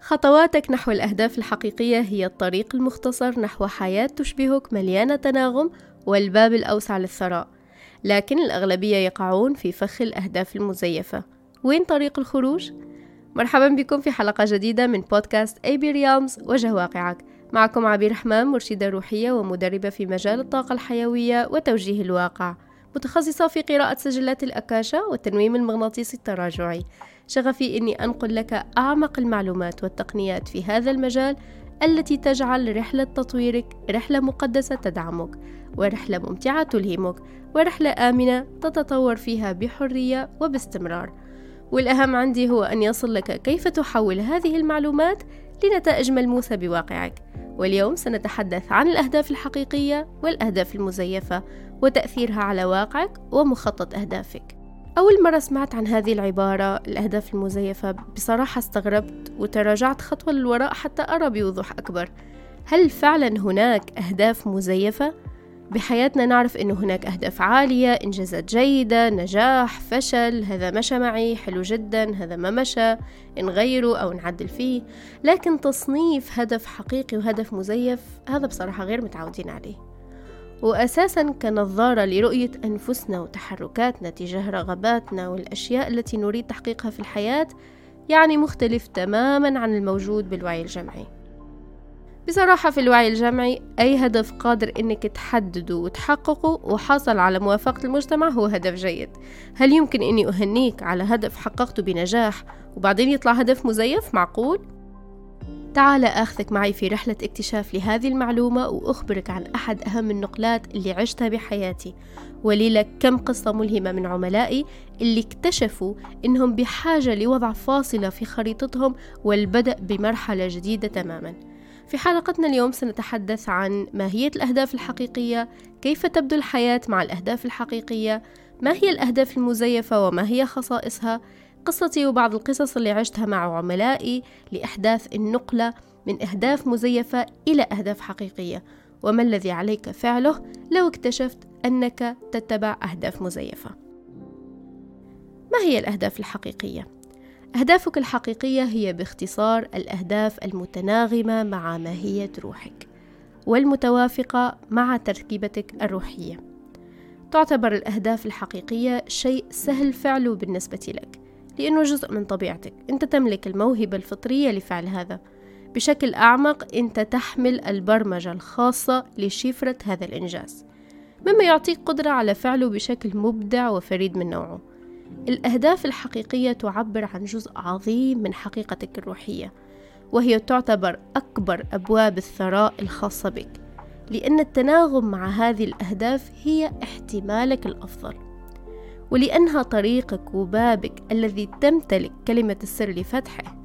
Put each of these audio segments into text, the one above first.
خطواتك نحو الأهداف الحقيقية هي الطريق المختصر نحو حياة تشبهك مليانة تناغم والباب الأوسع للثراء. لكن الأغلبية يقعون في فخ الأهداف المزيفة. وين طريق الخروج؟ مرحبا بكم في حلقة جديدة من بودكاست أي بي ريالمز وجه واقعك. معكم عبير رحمن مرشدة روحية ومدربة في مجال الطاقة الحيوية وتوجيه الواقع. متخصصة في قراءة سجلات الأكاشا والتنويم المغناطيسي التراجعي. شغفي أني أنقل لك أعمق المعلومات والتقنيات في هذا المجال التي تجعل رحلة تطويرك رحلة مقدسة تدعمك ورحلة ممتعة تلهمك ورحلة آمنة تتطور فيها بحرية وباستمرار. والأهم عندي هو أن يصل لك كيف تحول هذه المعلومات لنتائج ملموسة بواقعك. واليوم سنتحدث عن الأهداف الحقيقية والأهداف المزيفة وتأثيرها على واقعك ومخطط أهدافك. أول مرة سمعت عن هذه العبارة الأهداف المزيفة بصراحة استغربت وتراجعت خطوة للوراء حتى أرى بوضوح أكبر. هل فعلا هناك أهداف مزيفة؟ بحياتنا نعرف أنه هناك أهداف عالية إنجازات جيدة نجاح فشل هذا مشى معي حلو جدا هذا ما مشى نغيره أو نعدل فيه. لكن تصنيف هدف حقيقي وهدف مزيف هذا بصراحة غير متعودين عليه. وأساسا كنظارة لرؤية أنفسنا وتحركاتنا تجاه رغباتنا والأشياء التي نريد تحقيقها في الحياة يعني مختلف تماما عن الموجود بالوعي الجمعي. بصراحة في الوعي الجمعي أي هدف قادر إنك تحدده وتحققه وحصل على موافقة المجتمع هو هدف جيد. هل يمكن إني أهنيك على هدف حققته بنجاح وبعدين يطلع هدف مزيف؟ معقول؟ تعال أخذك معي في رحلة اكتشاف لهذه المعلومة وأخبرك عن أحد أهم النقلات اللي عشتها بحياتي. ولي لك كم قصة ملهمة من عملائي اللي اكتشفوا إنهم بحاجة لوضع فاصلة في خريطتهم والبدء بمرحلة جديدة تماماً. في حلقتنا اليوم سنتحدث عن ماهية الأهداف الحقيقية كيف تبدو الحياة مع الأهداف الحقيقية ما هي الأهداف المزيفة وما هي خصائصها قصتي وبعض القصص اللي عشتها مع عملائي لإحداث النقلة من أهداف مزيفة إلى أهداف حقيقية وما الذي عليك فعله لو اكتشفت أنك تتبع أهداف مزيفة ما هي الأهداف الحقيقية؟ أهدافك الحقيقية هي باختصار الأهداف المتناغمة مع ماهية روحك والمتوافقة مع تركيبتك الروحية. تعتبر الأهداف الحقيقية شيء سهل فعله بالنسبة لك لأنه جزء من طبيعتك. أنت تملك الموهبة الفطرية لفعل هذا. بشكل أعمق أنت تحمل البرمجة الخاصة لشفرة هذا الإنجاز. مما يعطيك قدرة على فعله بشكل مبدع وفريد من نوعه. الأهداف الحقيقية تعبر عن جزء عظيم من حقيقتك الروحية وهي تعتبر أكبر أبواب الثراء الخاصة بك لأن التناغم مع هذه الأهداف هي احتمالك الأفضل ولأنها طريقك وبابك الذي تمتلك كلمة السر لفتحه.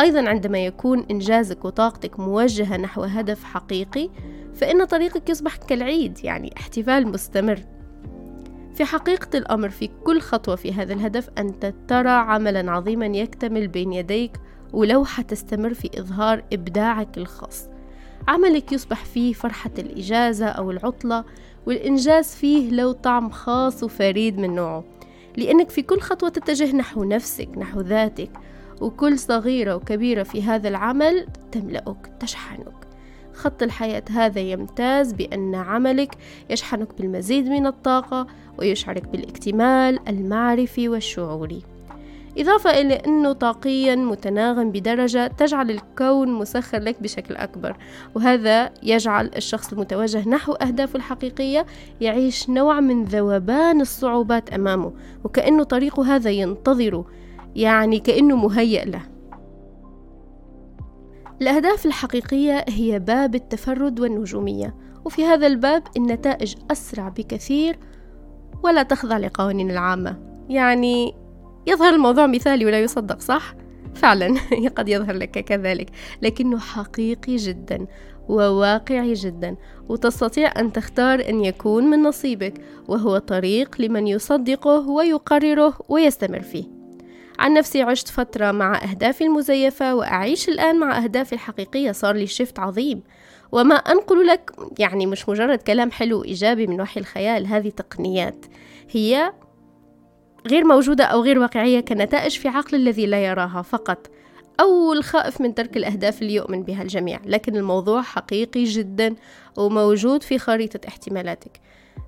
أيضا عندما يكون إنجازك وطاقتك موجهة نحو هدف حقيقي فإن طريقك يصبح كالعيد يعني احتفال مستمر. في حقيقة الأمر في كل خطوة في هذا الهدف أنت ترى عملا عظيما يكتمل بين يديك ولوحة تستمر في إظهار إبداعك الخاص. عملك يصبح فيه فرحة الإجازة أو العطلة والإنجاز فيه له طعم خاص وفريد من نوعه. لأنك في كل خطوة تتجه نحو نفسك نحو ذاتك وكل صغيرة وكبيرة في هذا العمل تملأك تشحنك. خط الحياة هذا يمتاز بأن عملك يشحنك بالمزيد من الطاقة ويشعرك بالاكتمال المعرفي والشعوري. إضافة إلى أنه طاقيا متناغم بدرجة تجعل الكون مسخر لك بشكل أكبر وهذا يجعل الشخص المتوجه نحو أهدافه الحقيقية يعيش نوع من ذوبان الصعوبات أمامه وكأنه طريقه هذا ينتظره يعني كأنه مهيأ له. الأهداف الحقيقية هي باب التفرد والنجومية وفي هذا الباب النتائج أسرع بكثير ولا تخضع لقوانين العامة يعني يظهر الموضوع مثالي ولا يصدق صح؟ فعلا قد يظهر لك كذلك لكنه حقيقي جدا وواقعي جدا وتستطيع أن تختار أن يكون من نصيبك وهو طريق لمن يصدقه ويقرره ويستمر فيه عن نفسي عشت فترة مع أهدافي المزيفة وأعيش الآن مع أهدافي الحقيقية. صار لي شفت عظيم. وما أنقل لك يعني مش مجرد كلام حلو إيجابي من وحي الخيال هذه تقنيات هي غير موجودة أو غير واقعية كنتائج في عقل الذي لا يراها. فقط أو الخائف من ترك الأهداف اللي يؤمن بها الجميع. لكن الموضوع حقيقي جدا وموجود في خريطة احتمالاتك.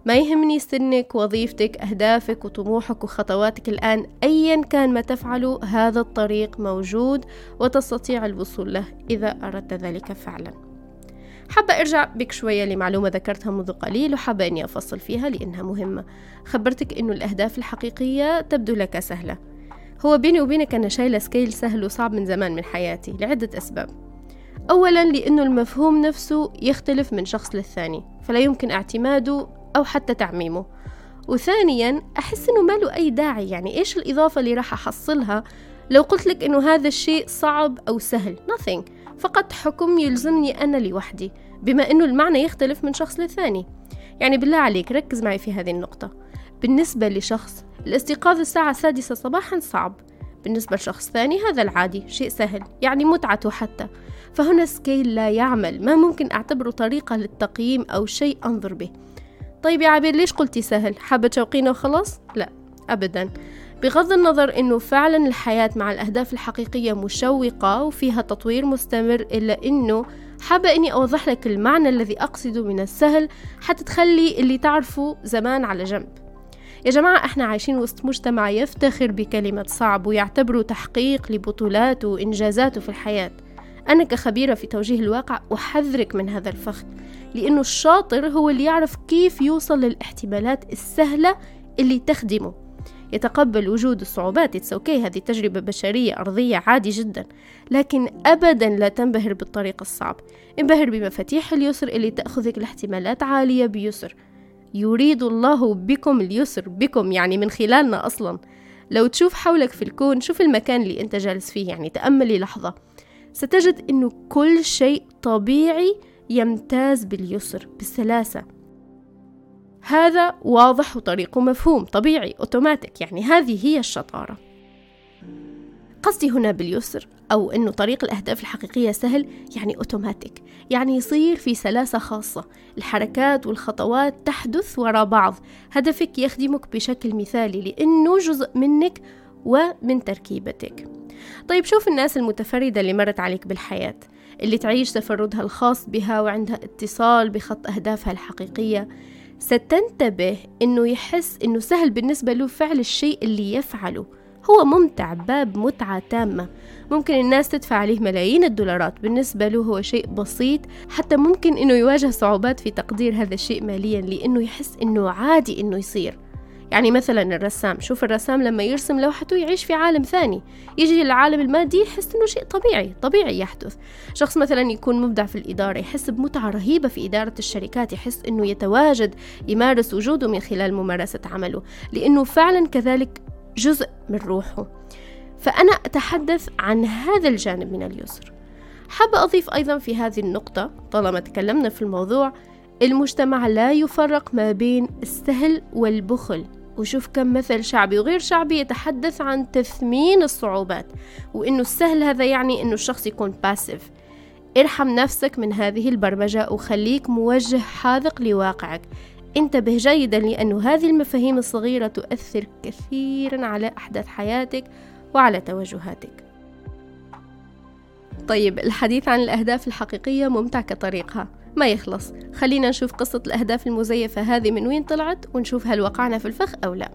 ما يهمني سنك وظيفتك أهدافك وطموحك وخطواتك الآن أيا كان ما تفعله هذا الطريق موجود وتستطيع الوصول له إذا أردت ذلك فعلا. حابة أرجع بك شوية لمعلومة ذكرتها منذ قليل وحابة أني أفصل فيها لأنها مهمة. خبرتك أنه الأهداف الحقيقية تبدو لك سهلة. هو بيني وبينك أنا شايلة سكيل سهل وصعب من زمان من حياتي لعدة أسباب. أولا لأنه المفهوم نفسه يختلف من شخص للثاني فلا يمكن اعتماده أو حتى تعميمه. وثانيا أحس إنه ما له أي داعي. يعني إيش الإضافة اللي راح أحصلها؟ لو قلت لك إنه هذا الشيء صعب أو سهل nothing. فقط حكم يلزمني أنا لوحدي بما إنه المعنى يختلف من شخص للثاني. يعني بالله عليك ركز معي في هذه النقطة. بالنسبة لشخص الاستيقاظ الساعة السادسة صباحا صعب. بالنسبة لشخص ثاني هذا العادي شيء سهل يعني متعته حتى. فهنا سكيل لا يعمل. ما ممكن أعتبره طريقة للتقييم أو شيء أنظر به. طيب يا عبير ليش قلتي سهل؟ حابة تشوقينا وخلاص؟ لا أبدا. بغض النظر أنه فعلا الحياة مع الأهداف الحقيقية مشوقة وفيها تطوير مستمر إلا أنه حابة أني أوضح لك المعنى الذي أقصده من السهل حتى تخلي اللي تعرفه زمان على جنب. يا جماعة إحنا عايشين وسط مجتمع يفتخر بكلمة صعب ويعتبره تحقيق لبطولاته وإنجازاته في الحياة. أنا كخبيرة في توجيه الواقع أحذرك من هذا الفخ لأنه الشاطر هو اللي يعرف كيف يوصل للاحتمالات السهلة اللي تخدمه. يتقبل وجود الصعوبات it's okay هذه تجربة بشرية أرضية عادي جدا لكن أبدا لا تنبهر بالطريق الصعب. انبهر بمفاتيح اليسر اللي تأخذك لاحتمالات عالية بيسر. يريد الله بكم اليسر بكم يعني من خلالنا أصلا. لو تشوف حولك في الكون شوف المكان اللي أنت جالس فيه يعني تأملي لحظة ستجد أنه كل شيء طبيعي يمتاز باليسر بالسلاسة. هذا واضح وطريقه مفهوم طبيعي أوتوماتيك يعني هذه هي الشطارة. قصدي هنا باليسر أو أنه طريق الأهداف الحقيقية سهل يعني أوتوماتيك يعني يصير في سلاسة خاصة. الحركات والخطوات تحدث وراء بعض. هدفك يخدمك بشكل مثالي لأنه جزء منك ومن تركيبتك. طيب شوف الناس المتفردة اللي مرت عليك بالحياة اللي تعيش تفردها الخاص بها وعندها اتصال بخط أهدافها الحقيقية. ستنتبه إنه يحس إنه سهل بالنسبة له فعل الشيء اللي يفعله. هو ممتع باب متعة تامة. ممكن الناس تدفع عليه ملايين الدولارات. بالنسبة له هو شيء بسيط حتى ممكن إنه يواجه صعوبات في تقدير هذا الشيء ماليا لأنه يحس إنه عادي إنه يصير. يعني مثلا الرسام شوف الرسام لما يرسم لوحته يعيش في عالم ثاني. يجي للعالم المادي يحس إنه شيء طبيعي طبيعي يحدث. شخص مثلا يكون مبدع في الإدارة يحس بمتعة رهيبة في إدارة الشركات يحس إنه يتواجد يمارس وجوده من خلال ممارسة عمله لأنه فعلا كذلك جزء من روحه. فأنا أتحدث عن هذا الجانب من اليسر. حابة أضيف أيضا في هذه النقطة طالما تكلمنا في الموضوع المجتمع لا يفرق ما بين السهل والبخل. وشوف كم مثل شعبي وغير شعبي يتحدث عن تثمين الصعوبات وإنه السهل هذا يعني إنه الشخص يكون باسيف ارحم نفسك من هذه البرمجة وخليك موجه حاذق لواقعك. انتبه جيدا لأن هذه المفاهيم الصغيرة تؤثر كثيرا على أحداث حياتك وعلى توجهاتك. طيب الحديث عن الأهداف الحقيقية ممتع كطريقها ما يخلص. خلينا نشوف قصة الأهداف المزيفة هذه من وين طلعت ونشوف هل وقعنا في الفخ أو لا.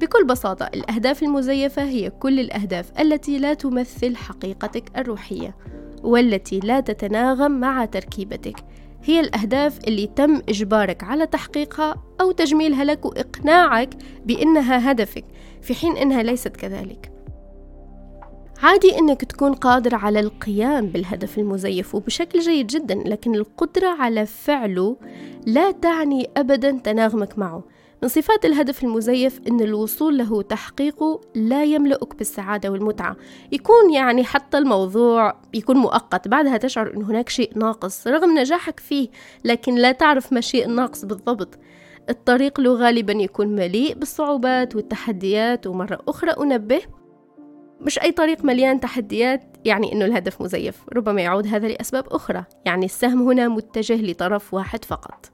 بكل بساطة الأهداف المزيفة هي كل الأهداف التي لا تمثل حقيقتك الروحية والتي لا تتناغم مع تركيبتك. هي الأهداف اللي تم إجبارك على تحقيقها أو تجميلها لك وإقناعك بأنها هدفك في حين أنها ليست كذلك. عادي إنك تكون قادر على القيام بالهدف المزيف وبشكل جيد جدا لكن القدرة على فعله لا تعني ابدا تناغمك معه. من صفات الهدف المزيف إن الوصول له تحقيقه لا يملؤك بالسعادة والمتعة. يكون يعني حتى الموضوع يكون مؤقت بعدها تشعر إن هناك شيء ناقص رغم نجاحك فيه لكن لا تعرف ما الشيء الناقص بالضبط. الطريق له غالبا يكون مليء بالصعوبات والتحديات ومرة أخرى أنبه مش أي طريق مليان تحديات يعني أنه الهدف مزيف. ربما يعود هذا لأسباب أخرى يعني السهم هنا متجه لطرف واحد فقط.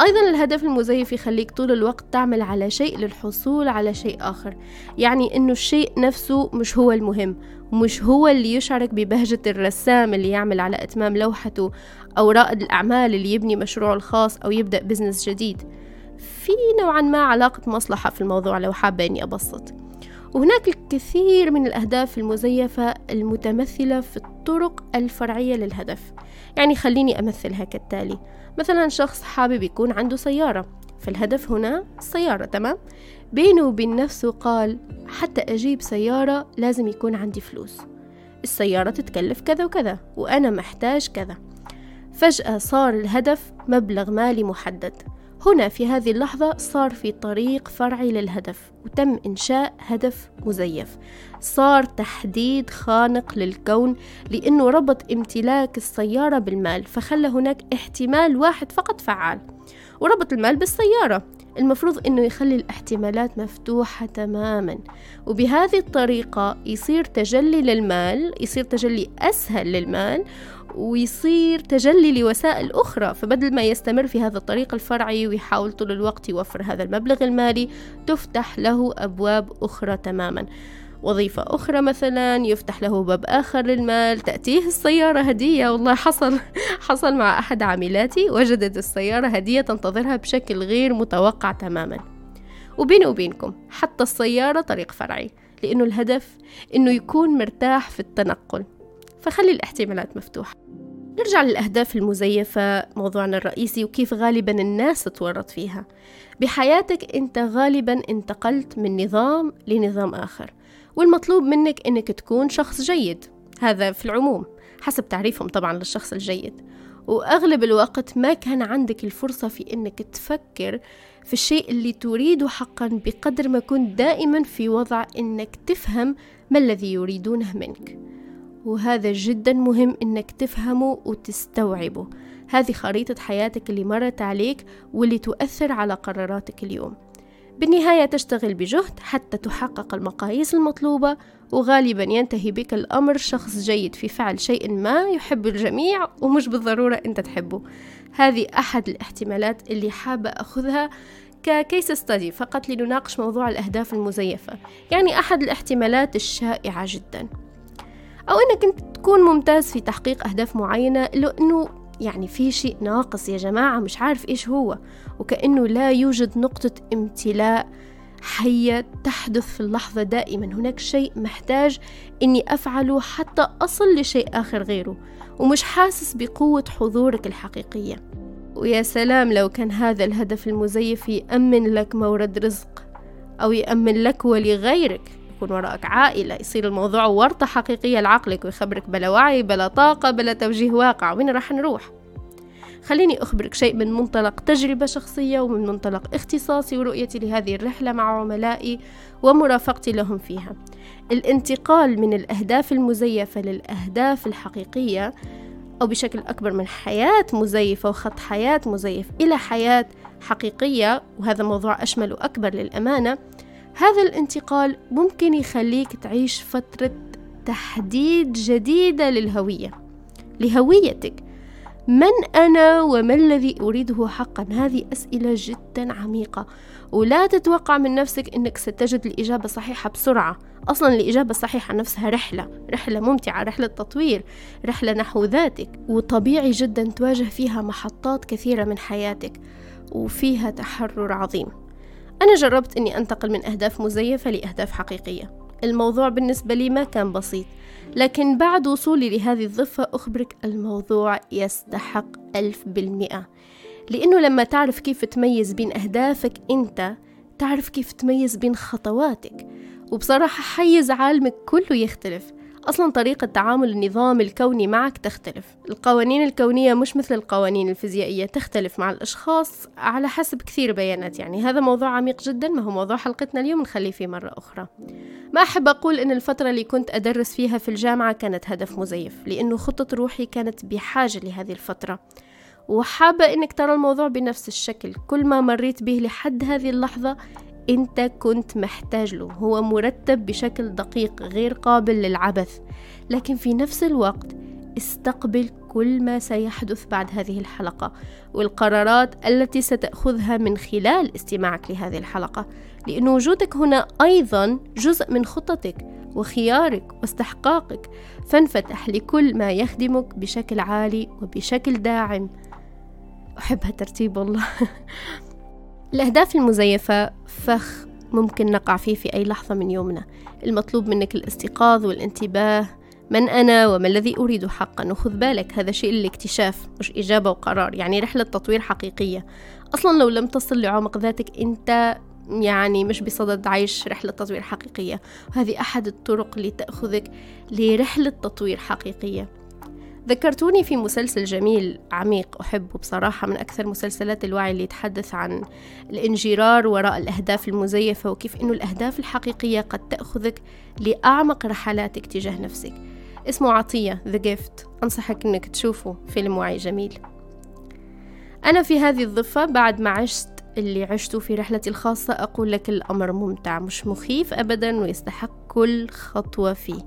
أيضا الهدف المزيف يخليك طول الوقت تعمل على شيء للحصول على شيء آخر. يعني أنه الشيء نفسه مش هو المهم مش هو اللي يشعرك ببهجة الرسام اللي يعمل على إتمام لوحته أو رائد الأعمال اللي يبني مشروعه الخاص أو يبدأ بزنس جديد. في نوعا ما علاقة مصلحة في الموضوع لو حابة إني أبسط. وهناك الكثير من الأهداف المزيفة المتمثلة في الطرق الفرعية للهدف. يعني خليني أمثلها كالتالي. مثلا شخص حابب يكون عنده سيارة. فالهدف هنا السيارة تمام؟ بينه وبين نفسه قال حتى أجيب سيارة لازم يكون عندي فلوس. السيارة تتكلف كذا وكذا وأنا محتاج كذا. فجأة صار الهدف مبلغ مالي محدد. هنا في هذه اللحظة صار في طريق فرعي للهدف وتم إنشاء هدف مزيف. صار تحديد خانق للكون لأنه ربط امتلاك السيارة بالمال فخلى هناك احتمال واحد فقط فعال وربط المال بالسيارة. المفروض إنه يخلي الاحتمالات مفتوحة تماما وبهذه الطريقة يصير تجلي للمال يصير تجلي أسهل للمال ويصير تجلي لوسائل أخرى. فبدل ما يستمر في هذا الطريق الفرعي ويحاول طول الوقت يوفر هذا المبلغ المالي تفتح له أبواب أخرى تماما. وظيفة أخرى مثلا يفتح له باب آخر للمال تأتيه السيارة هدية. والله حصل حصل مع أحد عاملاتي وجدت السيارة هدية تنتظرها بشكل غير متوقع تماما. وبيني وبينكم حتى السيارة طريق فرعي لأنه الهدف أنه يكون مرتاح في التنقل. فخلي الاحتمالات مفتوحة. نرجع للأهداف المزيفة موضوعنا الرئيسي وكيف غالبا الناس تتورط فيها. بحياتك أنت غالبا انتقلت من نظام لنظام آخر والمطلوب منك أنك تكون شخص جيد. هذا في العموم حسب تعريفهم طبعا للشخص الجيد. وأغلب الوقت ما كان عندك الفرصة في أنك تفكر في الشيء اللي تريده حقا بقدر ما كنت دائما في وضع أنك تفهم ما الذي يريدونه منك. وهذا جدا مهم إنك تفهمه وتستوعبه. هذه خريطة حياتك اللي مرت عليك واللي تؤثر على قراراتك اليوم. بالنهاية تشتغل بجهد حتى تحقق المقاييس المطلوبة وغالبا ينتهي بك الأمر شخص جيد في فعل شيء ما يحب الجميع ومش بالضرورة أنت تحبه. هذه أحد الاحتمالات اللي حابة أخذها ككيس ستادي فقط لنناقش موضوع الأهداف المزيفة. يعني أحد الاحتمالات الشائعة جداً. أو إنك أنت تكون ممتاز في تحقيق أهداف معينة لأنه يعني في شيء ناقص يا جماعة مش عارف إيش هو. وكأنه لا يوجد نقطة امتلاء حية تحدث في اللحظة دائما. هناك شيء محتاج إني أفعله حتى أصل لشيء آخر غيره ومش حاسس بقوة حضورك الحقيقية. ويا سلام لو كان هذا الهدف المزيف يأمن لك مورد رزق أو يأمن لك ولغيرك. يكون وراءك عائلة يصير الموضوع ورطة حقيقية لعقلك ويخبرك بلا وعي بلا طاقة بلا توجيه واقع. وين راح نروح؟ خليني أخبرك شيء من منطلق تجربة شخصية ومن منطلق اختصاصي ورؤيتي لهذه الرحلة مع عملائي ومرافقتي لهم فيها. الانتقال من الأهداف المزيفة للأهداف الحقيقية أو بشكل أكبر من حياة مزيفة وخط حياة مزيف إلى حياة حقيقية وهذا موضوع أشمل وأكبر للأمانة هذا الانتقال ممكن يخليك تعيش فترة تحديد جديدة للهوية. لهويتك. من أنا وما الذي أريده حقا؟ هذه أسئلة جدا عميقة. ولا تتوقع من نفسك أنك ستجد الإجابة الصحيحة بسرعة. أصلا الإجابة الصحيحة نفسها رحلة. رحلة ممتعة رحلة تطوير رحلة نحو ذاتك. وطبيعي جدا تواجه فيها محطات كثيرة من حياتك. وفيها تحرر عظيم. أنا جربت أني أنتقل من أهداف مزيفة لأهداف حقيقية. الموضوع بالنسبة لي ما كان بسيط لكن بعد وصولي لهذه الضفة أخبرك الموضوع يستحق ألف بالمئة. لأنه لما تعرف كيف تميز بين أهدافك أنت تعرف كيف تميز بين خطواتك. وبصراحة حيز عالمك كله يختلف. أصلا طريقة تعامل النظام الكوني معك تختلف. القوانين الكونية مش مثل القوانين الفيزيائية تختلف مع الأشخاص على حسب كثير بيانات يعني. هذا موضوع عميق جدا ما هو موضوع حلقتنا اليوم نخليه فيه مرة أخرى. ما أحب أقول أن الفترة اللي كنت أدرس فيها في الجامعة كانت هدف مزيف لأنه خطة روحي كانت بحاجة لهذه الفترة. وحابة أنك ترى الموضوع بنفس الشكل. كل ما مريت به لحد هذه اللحظة أنت كنت محتاج له. هو مرتب بشكل دقيق غير قابل للعبث. لكن في نفس الوقت استقبل كل ما سيحدث بعد هذه الحلقة والقرارات التي ستأخذها من خلال استماعك لهذه الحلقة. لأن وجودك هنا أيضا جزء من خطتك وخيارك واستحقاقك فانفتح لكل ما يخدمك بشكل عالي وبشكل داعم. أحب هالترتيب والله. الأهداف المزيفة فخ ممكن نقع فيه في أي لحظة من يومنا. المطلوب منك الاستيقاظ والانتباه. من أنا وما الذي أريد حقا؟ وخذ بالك هذا شيء الاكتشاف مش إجابة وقرار يعني رحلة تطوير حقيقية. أصلا لو لم تصل لعمق ذاتك أنت يعني مش بصدد عيش رحلة تطوير حقيقية. وهذه أحد الطرق لتأخذك لرحلة تطوير حقيقية. ذكرتوني في مسلسل جميل عميق أحبه بصراحة من أكثر مسلسلات الوعي اللي يتحدث عن الانجرار وراء الأهداف المزيفة وكيف أنه الأهداف الحقيقية قد تأخذك لأعمق رحلاتك تجاه نفسك. اسمه عطية The Gift. أنصحك أنك تشوفه فيلم وعي جميل. أنا في هذه الضفة بعد ما عشت اللي عشته في رحلتي الخاصة أقول لك الأمر ممتع مش مخيف أبدا ويستحق كل خطوة فيه.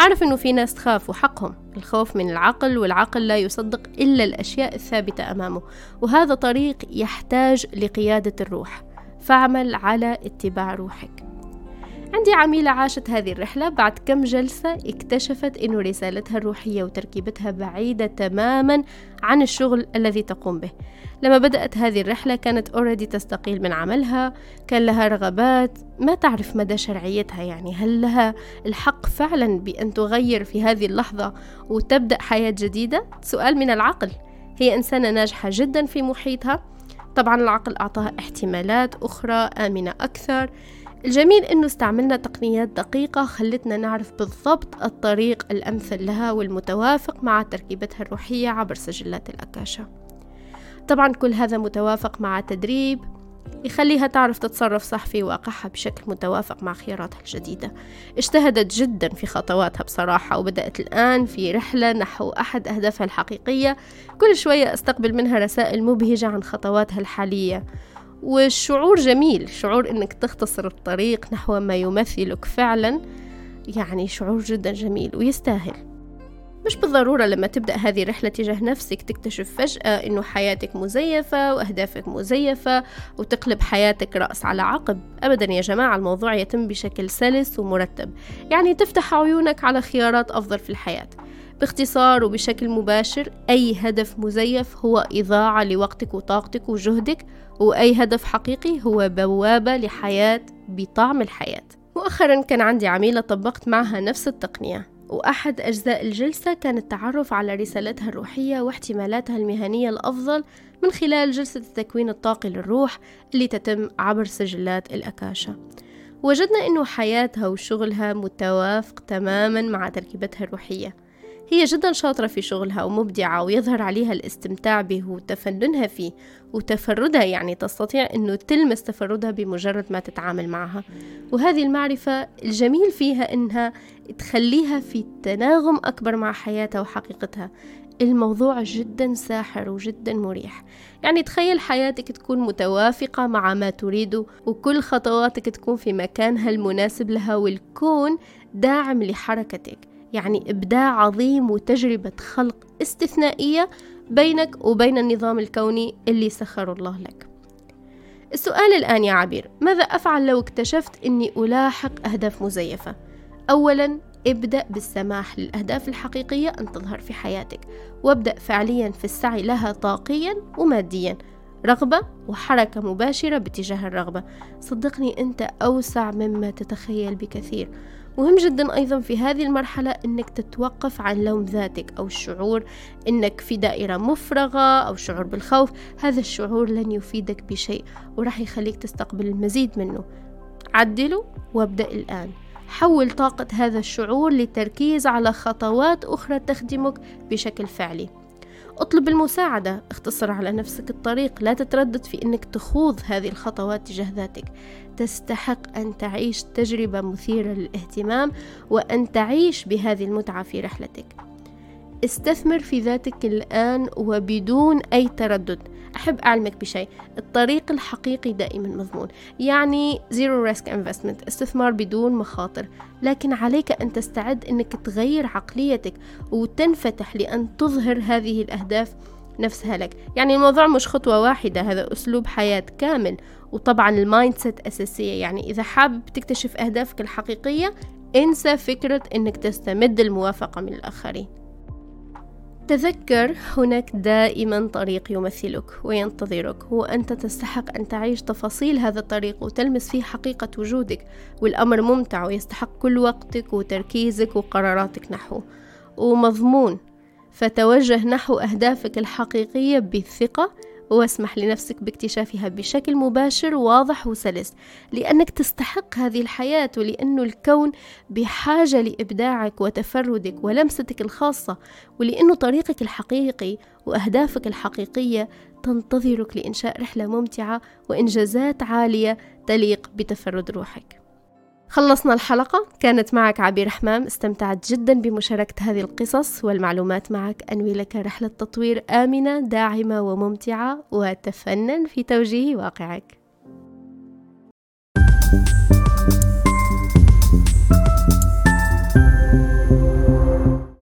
أعرف أنه في ناس تخاف وحقهم الخوف من العقل والعقل لا يصدق إلا الأشياء الثابتة أمامه وهذا طريق يحتاج لقيادة الروح. فاعمل على اتباع روحك. عندي عميلة عاشت هذه الرحلة بعد كم جلسة اكتشفت أن رسالتها الروحية وتركيبتها بعيدة تماما عن الشغل الذي تقوم به. لما بدأت هذه الرحلة كانت اوريدي تستقيل من عملها كان لها رغبات ما تعرف مدى شرعيتها يعني. هل لها الحق فعلا بأن تغير في هذه اللحظة وتبدأ حياة جديدة؟ سؤال من العقل. هي إنسانة ناجحة جدا في محيطها. طبعا العقل أعطاها احتمالات أخرى آمنة أكثر. الجميل أنه استعملنا تقنيات دقيقة خلتنا نعرف بالضبط الطريق الأمثل لها والمتوافق مع تركيبتها الروحية عبر سجلات الأكاشا. طبعا كل هذا متوافق مع تدريب يخليها تعرف تتصرف صح في واقعها بشكل متوافق مع خياراتها الجديدة. اجتهدت جدا في خطواتها بصراحة وبدأت الآن في رحلة نحو أحد أهدافها الحقيقية. كل شوية أستقبل منها رسائل مبهجة عن خطواتها الحالية. والشعور جميل شعور إنك تختصر الطريق نحو ما يمثلك فعلا يعني شعور جدا جميل ويستاهل. مش بالضرورة لما تبدأ هذه الرحلة تجاه نفسك تكتشف فجأة إنه حياتك مزيفة وأهدافك مزيفة وتقلب حياتك رأس على عقب. أبدا يا جماعة الموضوع يتم بشكل سلس ومرتب يعني تفتح عيونك على خيارات أفضل في الحياة. باختصار وبشكل مباشر أي هدف مزيف هو إضاعة لوقتك وطاقتك وجهدك وأي هدف حقيقي هو بوابة لحياة بطعم الحياة. مؤخرا كان عندي عميلة طبقت معها نفس التقنية. وأحد أجزاء الجلسة كان التعرف على رسالتها الروحية واحتمالاتها المهنية الأفضل من خلال جلسة التكوين الطاقي للروح اللي تتم عبر سجلات الأكاشا. وجدنا أنه حياتها وشغلها متوافق تماما مع تركيبتها الروحية. هي جدا شاطرة في شغلها ومبدعة ويظهر عليها الاستمتاع به وتفننها فيه وتفردها يعني تستطيع أنه تلمس تفردها بمجرد ما تتعامل معها. وهذه المعرفة الجميل فيها أنها تخليها في تناغم أكبر مع حياتها وحقيقتها. الموضوع جدا ساحر وجدا مريح. يعني تخيل حياتك تكون متوافقة مع ما تريده وكل خطواتك تكون في مكانها المناسب لها والكون داعم لحركتك. يعني إبداع عظيم وتجربة خلق استثنائية بينك وبين النظام الكوني اللي سخره الله لك. السؤال الآن يا عبير ماذا أفعل لو اكتشفت أني ألاحق أهداف مزيفة؟ أولا ابدأ بالسماح للأهداف الحقيقية أن تظهر في حياتك وابدأ فعليا في السعي لها طاقيا وماديا. رغبة وحركة مباشرة باتجاه الرغبة. صدقني أنت أوسع مما تتخيل بكثير. مهم جدا أيضا في هذه المرحلة أنك تتوقف عن لوم ذاتك أو الشعور أنك في دائرة مفرغة أو شعور بالخوف. هذا الشعور لن يفيدك بشيء وراح يخليك تستقبل المزيد منه. عدله وابدأ الآن. حول طاقة هذا الشعور للتركيز على خطوات أخرى تخدمك بشكل فعلي. اطلب المساعدة. اختصر على نفسك الطريق. لا تتردد في إنك تخوض هذه الخطوات تجاه ذاتك. تستحق أن تعيش تجربة مثيرة للاهتمام وأن تعيش بهذه المتعة في رحلتك. استثمر في ذاتك الآن وبدون أي تردد. أحب أعلمك بشيء الطريق الحقيقي دائما مضمون. يعني zero risk investment استثمار بدون مخاطر. لكن عليك أن تستعد أنك تغير عقليتك وتنفتح لأن تظهر هذه الأهداف نفسها لك. يعني الموضوع مش خطوة واحدة هذا أسلوب حياة كامل. وطبعا ال mindset أساسية يعني إذا حابب تكتشف أهدافك الحقيقية انسى فكرة أنك تستمد الموافقة من الآخرين. تذكر هناك دائما طريق يمثلك وينتظرك وأنت تستحق أن تعيش تفاصيل هذا الطريق وتلمس فيه حقيقة وجودك. والأمر ممتع ويستحق كل وقتك وتركيزك وقراراتك نحوه ومضمون فتوجه نحو أهدافك الحقيقية بثقة واسمح لنفسك باكتشافها بشكل مباشر واضح وسلس. لأنك تستحق هذه الحياة ولأنه الكون بحاجة لإبداعك وتفردك ولمستك الخاصة ولأنه طريقك الحقيقي وأهدافك الحقيقية تنتظرك لإنشاء رحلة ممتعة وإنجازات عالية تليق بتفرد روحك. خلصنا الحلقة. كانت معك عبير حمام استمتعت جدا بمشاركة هذه القصص والمعلومات معك. أنوي لك رحلة تطوير آمنة داعمة وممتعة. وتفنن في توجيه واقعك.